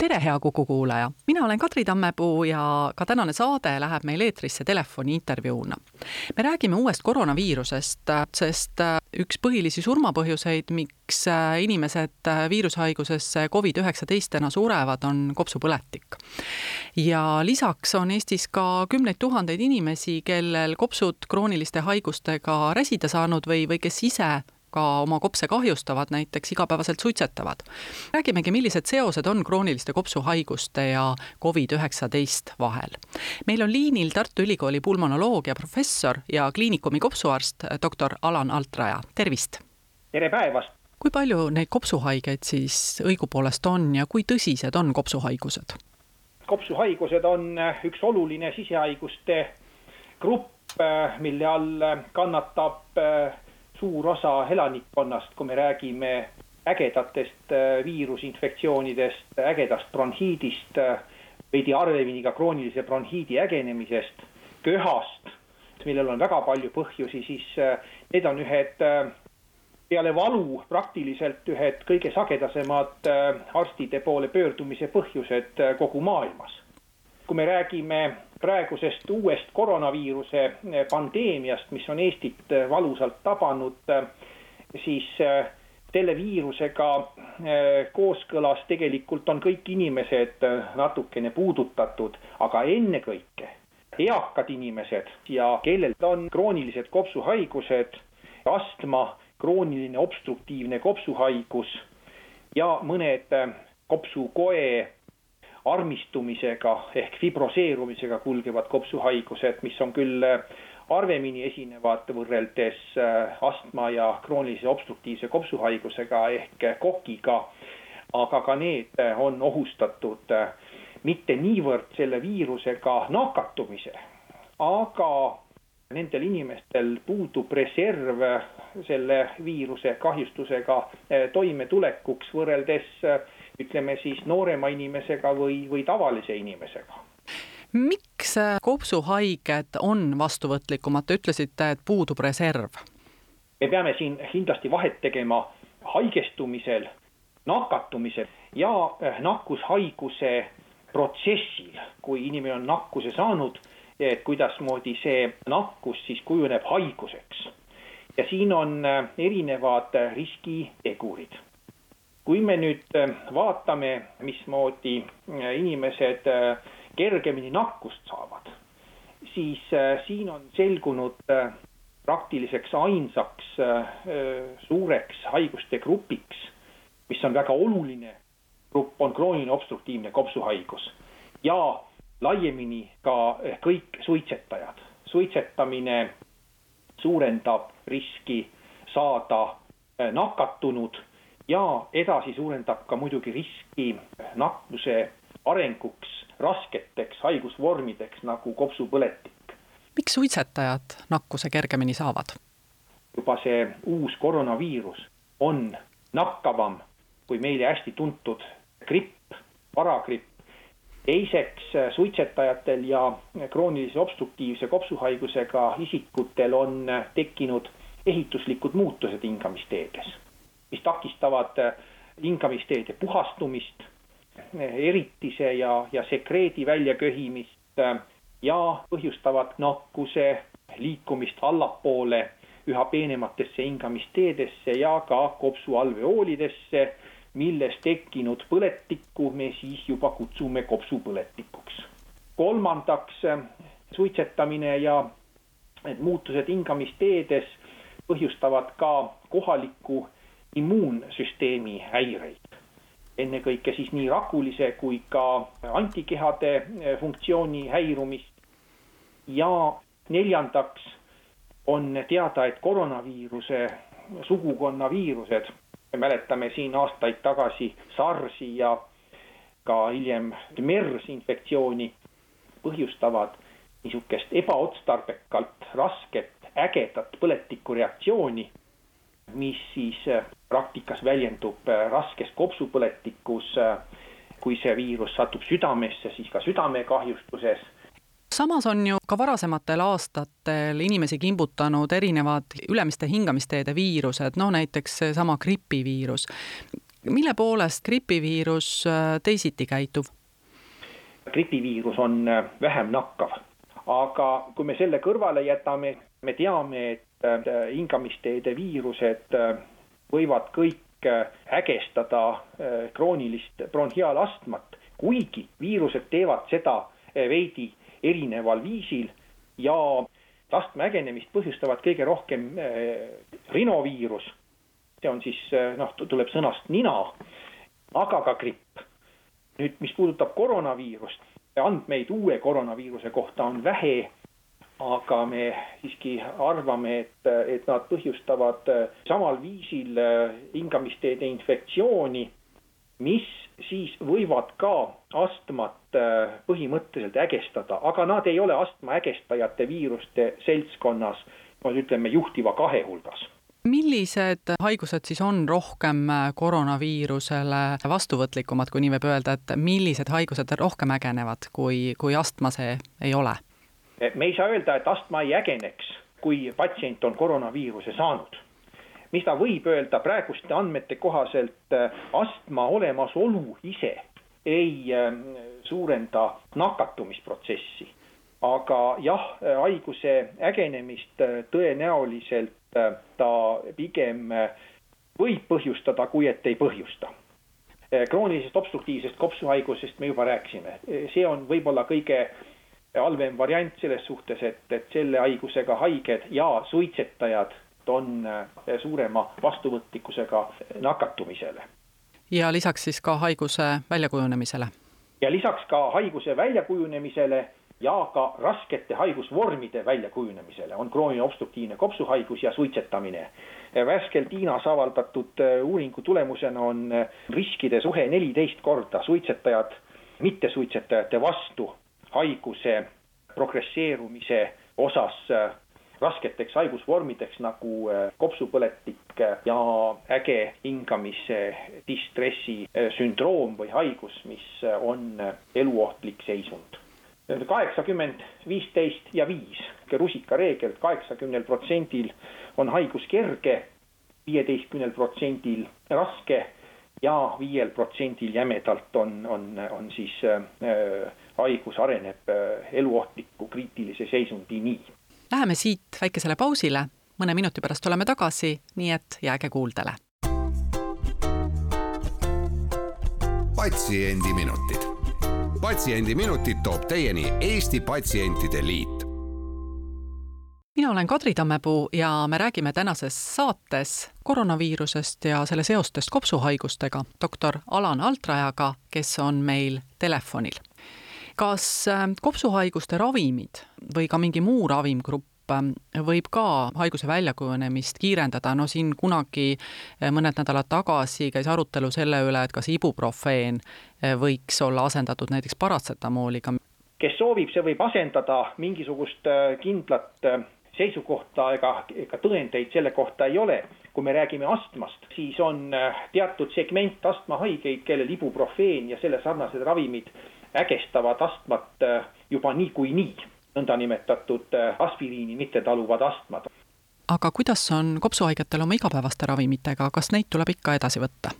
tere, hea Kuku kuulaja, mina olen Kadri Tammepuu ja ka tänane saade läheb meil eetrisse telefoni intervjuuna. me räägime uuest koroonaviirusest, sest üks põhilisi surmapõhjuseid, miks inimesed viirushaigusesse Covid-19-na surevad, on kopsupõletik. ja lisaks on Eestis ka kümneid tuhandeid inimesi, kellel kopsud krooniliste haigustega räsida saanud või, või kes ise ka oma kopse kahjustavad, näiteks igapäevaselt suitsetavad. räägimegi, millised seosed on krooniliste kopsuhaiguste ja Covid-19 vahel. meil on liinil Tartu Ülikooli pulmonoloogia professor ja kliinikumi kopsuarst, doktor Alan Altraja, tervist! tere päevast! kui palju neid kopsuhaigeid siis õigupoolest on ja kui tõsised on kopsuhaigused? kopsuhaigused on üks oluline sisehaiguste grupp, mille all kannatab suur osa elanikkonnast, kui me räägime ägedatest äh, viirusinfektsioonidest, ägedast bronhiidist, äh, veidi harvemini ka kroonilise bronhiidi ägenemisest, köhast, millel on väga palju põhjusi, siis äh, need on ühed peale valu praktiliselt ühed kõige sagedasemad arstide poole pöördumise põhjused kogu maailmas. kui me räägime praegusest uuest koroonaviiruse eh, pandeemiast, mis on Eestit eh, valusalt tabanud, eh, siis selle viirusega kooskõlas tegelikult on kõik inimesed natukene puudutatud, aga ennekõike eakad inimesed ja kellel on kroonilised kopsuhaigused, astma, krooniline obstruktiivne kopsuhaigus ja mõned kopsukoe armistumisega ehk fibroseerumisega kulgevad kopsuhaigused, mis on küll äh, harvemini esinevad võrreldes äh, astma ja kroonilise obstruktiivse kopsuhaigusega ehk kokiga. aga ka need äh, on ohustatud mitte niivõrd selle viirusega nakatumise, aga nendel inimestel puudub reserv selle viiruse kahjustusega toimetulekuks võrreldes ütleme siis noorema inimesega või, või tavalise inimesega miks kopsuhaiged on vastuvõtlikumad, te ütlesite, et puudub reserv? me peame siin kindlasti vahet tegema haigestumisel, nakatumisel ja eh, nakkushaiguse protsessil, kui inimene on nakkuse saanud, et kuidasmoodi see nakkus siis kujuneb haiguseks. ja siin on eh, erinevad riskitegurid kui me nüüd äh, vaatame, mismoodi äh, inimesed äh, kergemini nakkust saavad, siis siin on selgunud praktiliseks ainsaks suureks haiguste grupiks, mis on väga oluline grupp, on krooniline obstruktiivne kopsuhaigus ja laiemini ka kõik suitsetajad. suitsetamine suurendab riski saada nakatunud ja edasi suurendab ka muidugi riski nakkuse arenguks rasketeks haigusvormideks nagu kopsupõletik. miks suitsetajad nakkuse kergemini saavad? juba see uus koroonaviirus on nakkavam kui meile hästi tuntud gripp, varagripp. teiseks, suitsetajatel ja kroonilise obstruktiivse kopsuhaigusega isikutel on tekkinud ehituslikud muutused hingamisteedes mis takistavad äh, hingamisteede puhastumist, äh, eritise ja, ja sekreedi väljaköhimist äh, ja põhjustavad nakkuse liikumist allapoole üha peenematesse hingamisteedesse ja ka kopsualveoolidesse, milles tekkinud põletikku me siis juba kutsume kopsupõletikuks. kolmandaks, suitsetamine ja need muutused hingamisteedes põhjustavad ka kohalikku immuunsüsteemi häireid. ennekõike siis nii rakulise kui ka antikehade eh, funktsiooni häirumist. ja neljandaks on teada, et koroonaviiruse sugukonna viirused, me mäletame siin aastaid tagasi SARS-i ja ka hiljem MERS infektsiooni, põhjustavad niisugust ebaotstarbekalt rasket ägedat põletikureaktsiooni, mis siis praktikas väljendub raskes kopsupõletikus. kui see viirus satub südamesse, siis ka südamekahjustuses samas on ju ka varasematel aastatel inimesi kimbutanud erinevad ülemiste hingamisteede viirused, no näiteks seesama gripiviirus. mille poolest gripiviirus teisiti käitub? gripiviirus on äh, vähem nakkav. aga kui me selle kõrvale jätame, me teame, et äh, hingamisteede viirused äh, võivad kõik ägestada kroonilist bronhiaalastmat, kuigi viirused teevad seda veidi erineval viisil ja astma ägenemist põhjustavad kõige rohkem rinoviirus. see on siis noh, tuleb sõnast nina, aga ka gripp nüüd, mis puudutab koroonaviirust, andmeid uue koroonaviiruse kohta on vähe. Aga me siiski arvame, et, et nad põhjustavad samal viisil hingamisteede infektsiooni, mis siis võivad ka astmat põhimõtteliselt ägestada, aga nad ei ole astma ägestajate viiruste seltskonnas, ütleme juhtiva kahe hulgas millised haigused siis on rohkem äh, koroonaviirusele vastuvõtlikumad, kui nii võib öelda, et millised haigused rohkem ägenevad, kui, kui astma see ei ole? Me ei saa öelda, et astma ei ägeneks, kui patsient on koroonaviiruse saanud. mis ta võib öelda praeguste andmete kohaselt, äh, astma olemasolu ise ei ähm, suurenda nakatumisprotsessi aga jah, haiguse ägenemist tõenäoliselt ta pigem võib põhjustada, kui et ei põhjusta. kroonilisest obstruktiivsest kopsuhaigusest me juba rääkisime, see on võib-olla kõige halvem variant selles suhtes, et, et selle haigusega haiged ja suitsetajad on suurema vastuvõtlikkusega nakatumisele. ja lisaks siis ka haiguse väljakujunemisele? ja lisaks ka haiguse väljakujunemisele ja ka raskete haigusvormide väljakujunemisele on krooniline obstruktiivne kopsuhaigus ja suitsetamine. värskelt Hiinas avaldatud äh, uuringu tulemusena on äh, riskide suhe neliteist korda suitsetajad mittesuitsetajate vastu haiguse progresseerumise osas äh, rasketeks haigusvormideks nagu kopsupõletik ja äge hingamise distressi sündroom või haigus, mis on eluohtlik seisund. Kaheksakümmend, viisteist ja viis, rusikareegel, kaheksakümnel protsendil on haigus kerge, viieteistkümnel protsendil raske ja viiel protsendil jämedalt on, on, on siis äh, haigus areneb äh, eluohtliku kriitilise seisundini. Läheme siit väikesele pausile, mõne minuti pärast oleme tagasi, nii et jääge kuuldele. patsiendiminutid patsiendiminutid toob teieni Eesti Patsientide Liit mina olen Kadri Tammepuu ja me räägime tänases saates koroonaviirusest ja selle seostest kopsuhaigustega doktor Alan Altrajaga, kes on meil telefonil. Kas äh, kopsuhaiguste ravimid või ka mingi muu ravimgrupp Ähm, võib ka haiguse väljakujunemist kiirendada, no siin kunagi äh, mõned nädalad tagasi käis arutelu selle üle, et kas ibuprofeen äh, võiks olla asendatud näiteks paratsetamooliga. kes soovib, see võib asendada mingisugust äh, kindlat seisukohta ega, ega tõendeid selle kohta ei ole. kui me räägime astmast, siis on teatud segment astmahaigeid, kellel ibuprofeen ja selle sarnased ravimid ägestavad astmat juba niikuinii nii nõndanimetatud äh, aspiriini mittetaluvad astmad. aga kuidas on kopsuhaigetel oma igapäevaste ravimitega, kas neid tuleb ikka edasi võtta?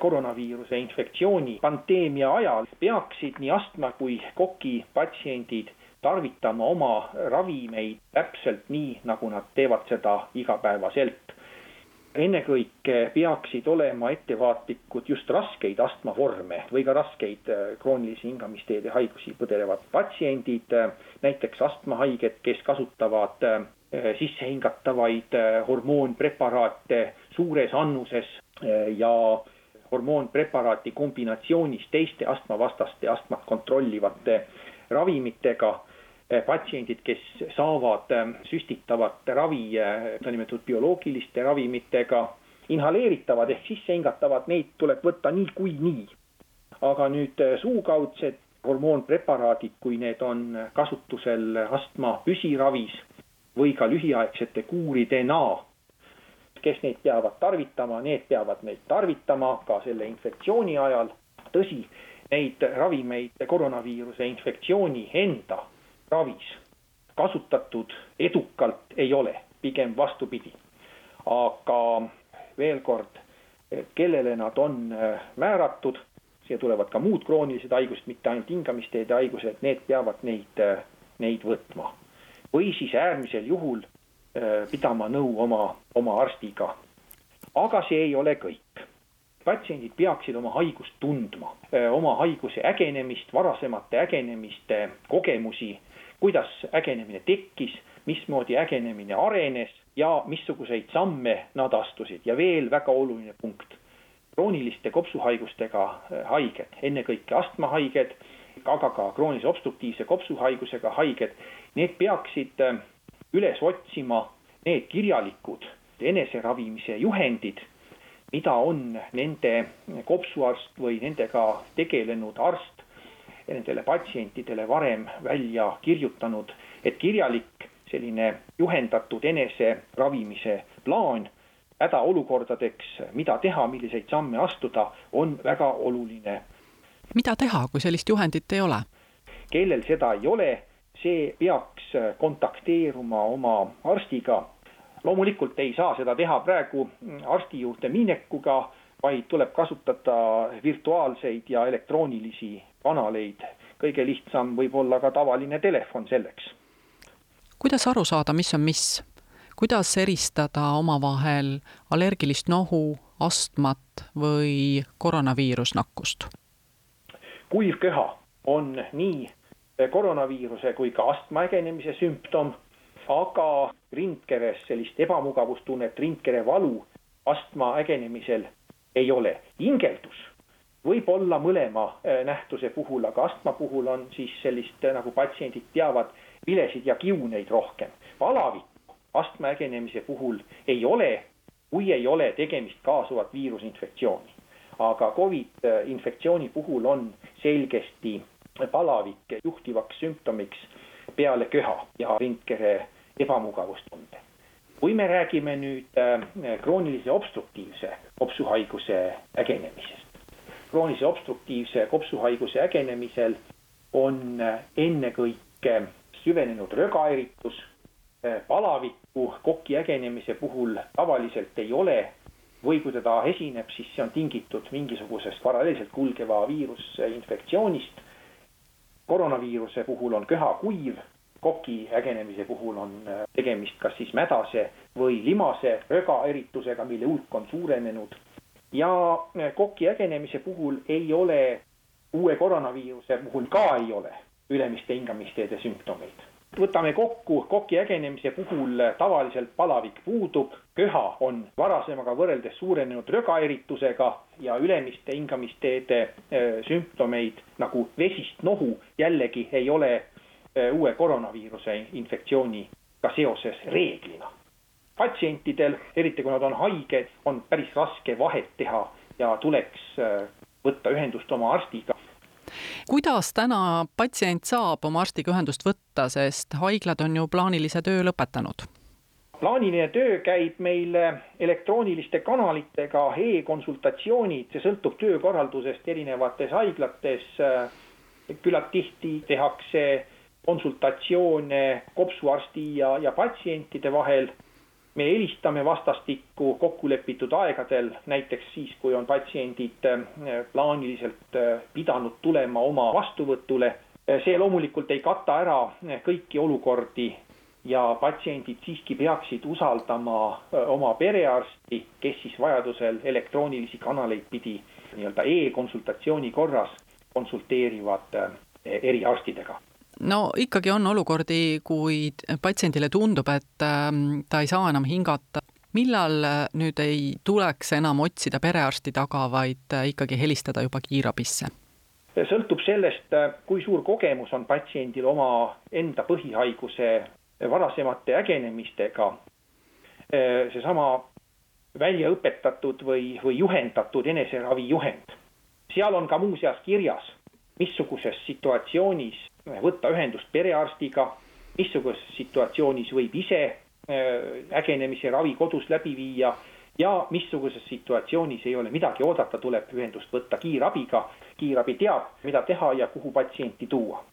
koroonaviiruse infektsiooni pandeemia ajal peaksid nii astma kui koki patsiendid tarvitama oma ravimeid täpselt nii, nagu nad teevad seda igapäevaselt ennekõike peaksid olema ettevaatlikud just raskeid astmavorme või ka raskeid äh, kroonilisi hingamisteede haigusi põdelevad patsiendid, äh, näiteks astmahaiged, kes kasutavad äh, sissehingatavaid hormoonpreparaate suures annuses ja hormoonpreparaati kombinatsioonis teiste astmavastaste astmat kontrollivate ravimitega patsiendid, kes saavad eh, süstitavat ravi eh, nõndanimetatud bioloogiliste ravimitega, inhaleeritavad ehk sissehingatavad, neid tuleb võtta niikuinii. aga nüüd suukaudsed hormoonpreparaadid, kui need on kasutusel astma püsiravis, või ka lühiaegsete kuuridena. kes neid peavad tarvitama, need peavad neid tarvitama ka selle infektsiooni ajal. tõsi, neid ravimeid koroonaviiruse infektsiooni enda ravis kasutatud edukalt ei ole, pigem vastupidi. aga veel kord, kellele nad on äh, määratud, siia tulevad ka muud kroonilised haigused, mitte ainult hingamisteede haigused, need peavad neid, äh, neid võtma. või siis äärmisel juhul äh, pidama nõu oma, oma arstiga. aga see ei ole kõik patsiendid peaksid oma haigust tundma, oma haiguse ägenemist, varasemate ägenemiste kogemusi kuidas ägenemine tekkis, mismoodi ägenemine arenes ja missuguseid samme nad astusid ja veel väga oluline punkt. krooniliste kopsuhaigustega äh, haiged, ennekõike astmahaiged, aga ka kroonilise obstruktiivse kopsuhaigusega haiged, need peaksid äh, üles otsima need kirjalikud eneseravimise juhendid, mida on nende kopsuarst või nendega tegelenud arst nendele patsientidele varem välja kirjutanud, et kirjalik selline juhendatud eneseravimise plaan hädaolukordadeks, mida teha, milliseid samme astuda, on väga oluline. mida teha, kui sellist juhendit ei ole? kellel seda ei ole, see peaks kontakteeruma oma arstiga. loomulikult ei saa seda teha praegu arsti juurde minekuga, vaid tuleb kasutada virtuaalseid ja elektroonilisi kanaleid. kõige lihtsam võib olla ka tavaline telefon selleks. kuidas aru saada, mis on mis? kuidas eristada omavahel allergilist nohu, astmat või koroonaviirusnakkust? kuiv köha on nii koroonaviiruse kui ka astma ägenemise sümptom, aga rindkeres sellist ebamugavustunnet, rindkere valu astma ägenemisel ei ole. hingeldus võib olla mõlema äh, nähtuse puhul, aga astma puhul on siis sellist, äh, nagu patsiendid teavad, vilesid ja kiuneid rohkem. palavikku astma ägenemise puhul ei ole, kui ei ole tegemist kaasuvat viirusinfektsiooni. aga Covid äh, infektsiooni puhul on selgesti palavik juhtivaks sümptomiks peale köha ja rindkere ebamugavustunde. kui me räägime nüüd kroonilise obstruktiivse kopsuhaiguse ägenemisest, kroonilise obstruktiivse kopsuhaiguse ägenemisel on ennekõike süvenenud rögaeritus, palavikku koki ägenemise puhul tavaliselt ei ole või kui teda esineb, siis see on tingitud mingisugusest paralleelselt kulgeva viirusinfektsioonist. koroonaviiruse puhul on köha kuiv, koki ägenemise puhul on tegemist kas siis mädase või limase rögaeritusega, mille hulk on suurenenud ja eh, koki ägenemise puhul ei ole, uue koroonaviiruse puhul ka ei ole ülemiste hingamisteede sümptomeid. võtame kokku, koki ägenemise puhul tavaliselt palavik puudub, köha on varasemaga võrreldes suurenenud rögaeritusega ja ülemiste hingamisteede eh, sümptomeid nagu vesist nohu jällegi ei ole eh, uue koroonaviiruse infektsiooniga seoses reeglina patsientidel, eriti kui nad on haiged, on päris raske vahet teha ja tuleks äh, võtta ühendust oma arstiga kuidas täna patsient saab oma arstiga ühendust võtta, sest haiglad on ju plaanilise töö lõpetanud? plaaniline töö käib meil elektrooniliste kanalitega e, e-konsultatsioonid, see sõltub töökorraldusest erinevates haiglates. küllalt tihti tehakse konsultatsioone kopsuarsti ja, ja patsientide vahel me helistame vastastikku kokkulepitud aegadel, näiteks siis, kui on patsiendid äh, plaaniliselt äh, pidanud tulema oma vastuvõtule. Äh, see loomulikult ei kata ära kõiki olukordi ja patsiendid siiski peaksid usaldama oma perearsti, kes siis vajadusel elektroonilisi kanaleid pidi nii-öelda e-konsultatsiooni korras konsulteerivad eriarstidega no ikkagi on olukordi, kui patsiendile tundub, et ähm, ta ei saa enam hingata. millal äh, nüüd ei tuleks enam otsida perearsti taga, vaid äh, ikkagi helistada juba kiirabisse? sõltub sellest, äh, kui suur kogemus on patsiendil oma enda põhihaiguse varasemate ägenemistega. seesama välja õpetatud või, või juhendatud eneseravi juhend. seal on ka muuseas kirjas, missuguses situatsioonis võtta ühendust perearstiga, missuguses situatsioonis võib ise ägenemise ravi kodus läbi viia ja missuguses situatsioonis ei ole midagi oodata, tuleb ühendust võtta kiirabiga. kiirabi teab, mida teha ja kuhu patsienti tuua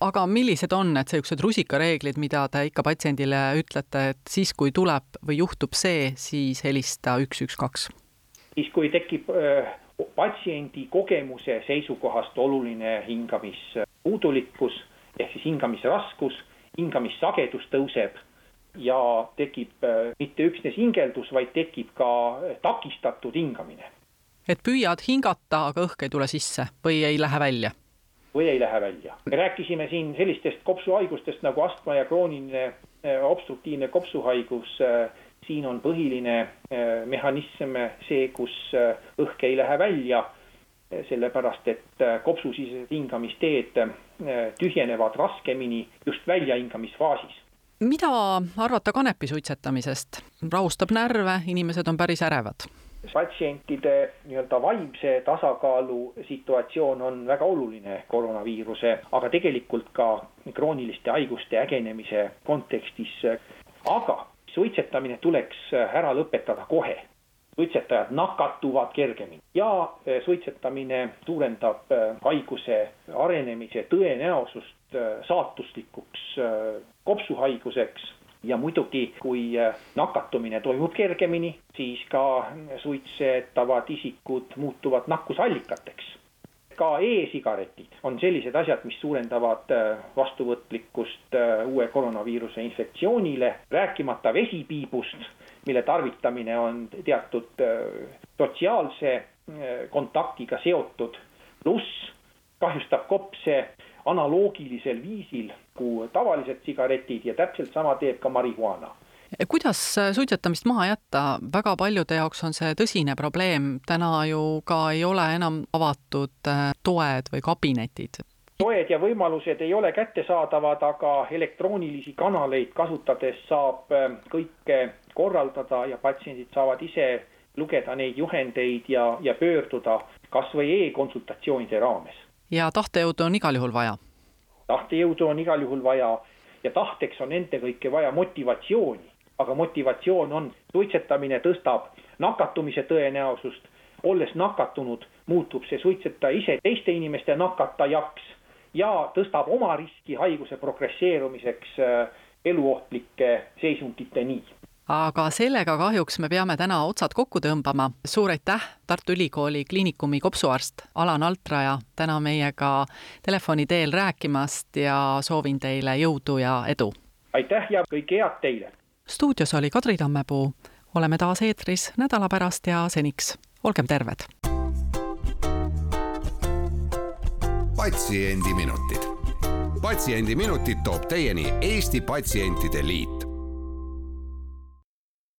aga millised on need niisugused rusikareeglid, mida te ikka patsiendile ütlete, et siis, kui tuleb või juhtub see, siis helista üks, üks, kaks? siis, kui tekib äh, patsiendi kogemuse seisukohast oluline hingamispuudulikkus ehk siis hingamisraskus, hingamissagedus tõuseb ja tekib äh, mitte üksnes hingeldus, vaid tekib ka äh, takistatud hingamine. et püüad hingata, aga õhk ei tule sisse või ei lähe välja? või ei lähe välja. me rääkisime siin sellistest kopsuhaigustest nagu astma ja krooniline äh, obstruktiivne kopsuhaigus. siin on põhiline mehhanism see, kus õhk ei lähe välja sellepärast et kopsusisesed hingamisteed tühjenevad raskemini just väljahingamisfaasis mida arvata kanepi suitsetamisest? rahustab närve, inimesed on päris ärevad patsientide nii-öelda vaimse tasakaalu situatsioon on väga oluline koroonaviiruse, aga tegelikult ka krooniliste haiguste ägenemise kontekstis. aga suitsetamine tuleks ära lõpetada kohe. Suitsetajad nakatuvad kergemini ja suitsetamine suurendab haiguse arenemise tõenäosust Äh, saatuslikuks kopsuhaiguseks ja muidugi, kui nakatumine toimub kergemini, siis ka suitsetavad isikud muutuvad nakkusallikateks. Ka e-sigaretid on sellised asjad, mis suurendavad vastuvõtlikkust uue koroonaviiruse infektsioonile, rääkimata vesipiibust, mille tarvitamine on teatud sotsiaalse kontaktiga seotud, pluss kahjustab kopse analoogilisel viisil kui tavalised sigaretid ja täpselt sama teeb ka marihuana kuidas suitsetamist maha jätta, väga paljude jaoks on see tõsine probleem, täna ju ka ei ole enam avatud äh, toed või kabinetid. toed ja võimalused ei ole kättesaadavad, aga elektroonilisi kanaleid kasutades saab äh, kõike korraldada ja patsiendid saavad ise lugeda neid juhendeid ja, ja pöörduda kas või e-konsultatsioonide raames ja tahtejõudu on igal juhul vaja? tahtejõudu on igal juhul vaja ja tahteks on ennekõike vaja motivatsiooni, aga motivatsioon on, suitsetamine tõstab nakatumise tõenäosust, olles nakatunud, muutub see suitsetaja ise teiste inimeste nakatajaks ja tõstab oma riski haiguse progresseerumiseks äh, eluohtlike seisunditeni aga sellega kahjuks me peame täna otsad kokku tõmbama. suur aitäh, Tartu Ülikooli Kliinikumi kopsuarst Alan Altraja, täna meiega telefoni teel rääkimast ja soovin teile jõudu ja edu! aitäh ja kõike head teile! Stuudios oli Kadri Tammepuu. oleme taas eetris nädala pärast ja seniks olgem terved! patsiendiminutid. patsiendiminutid toob teieni Eesti Patsientide Liit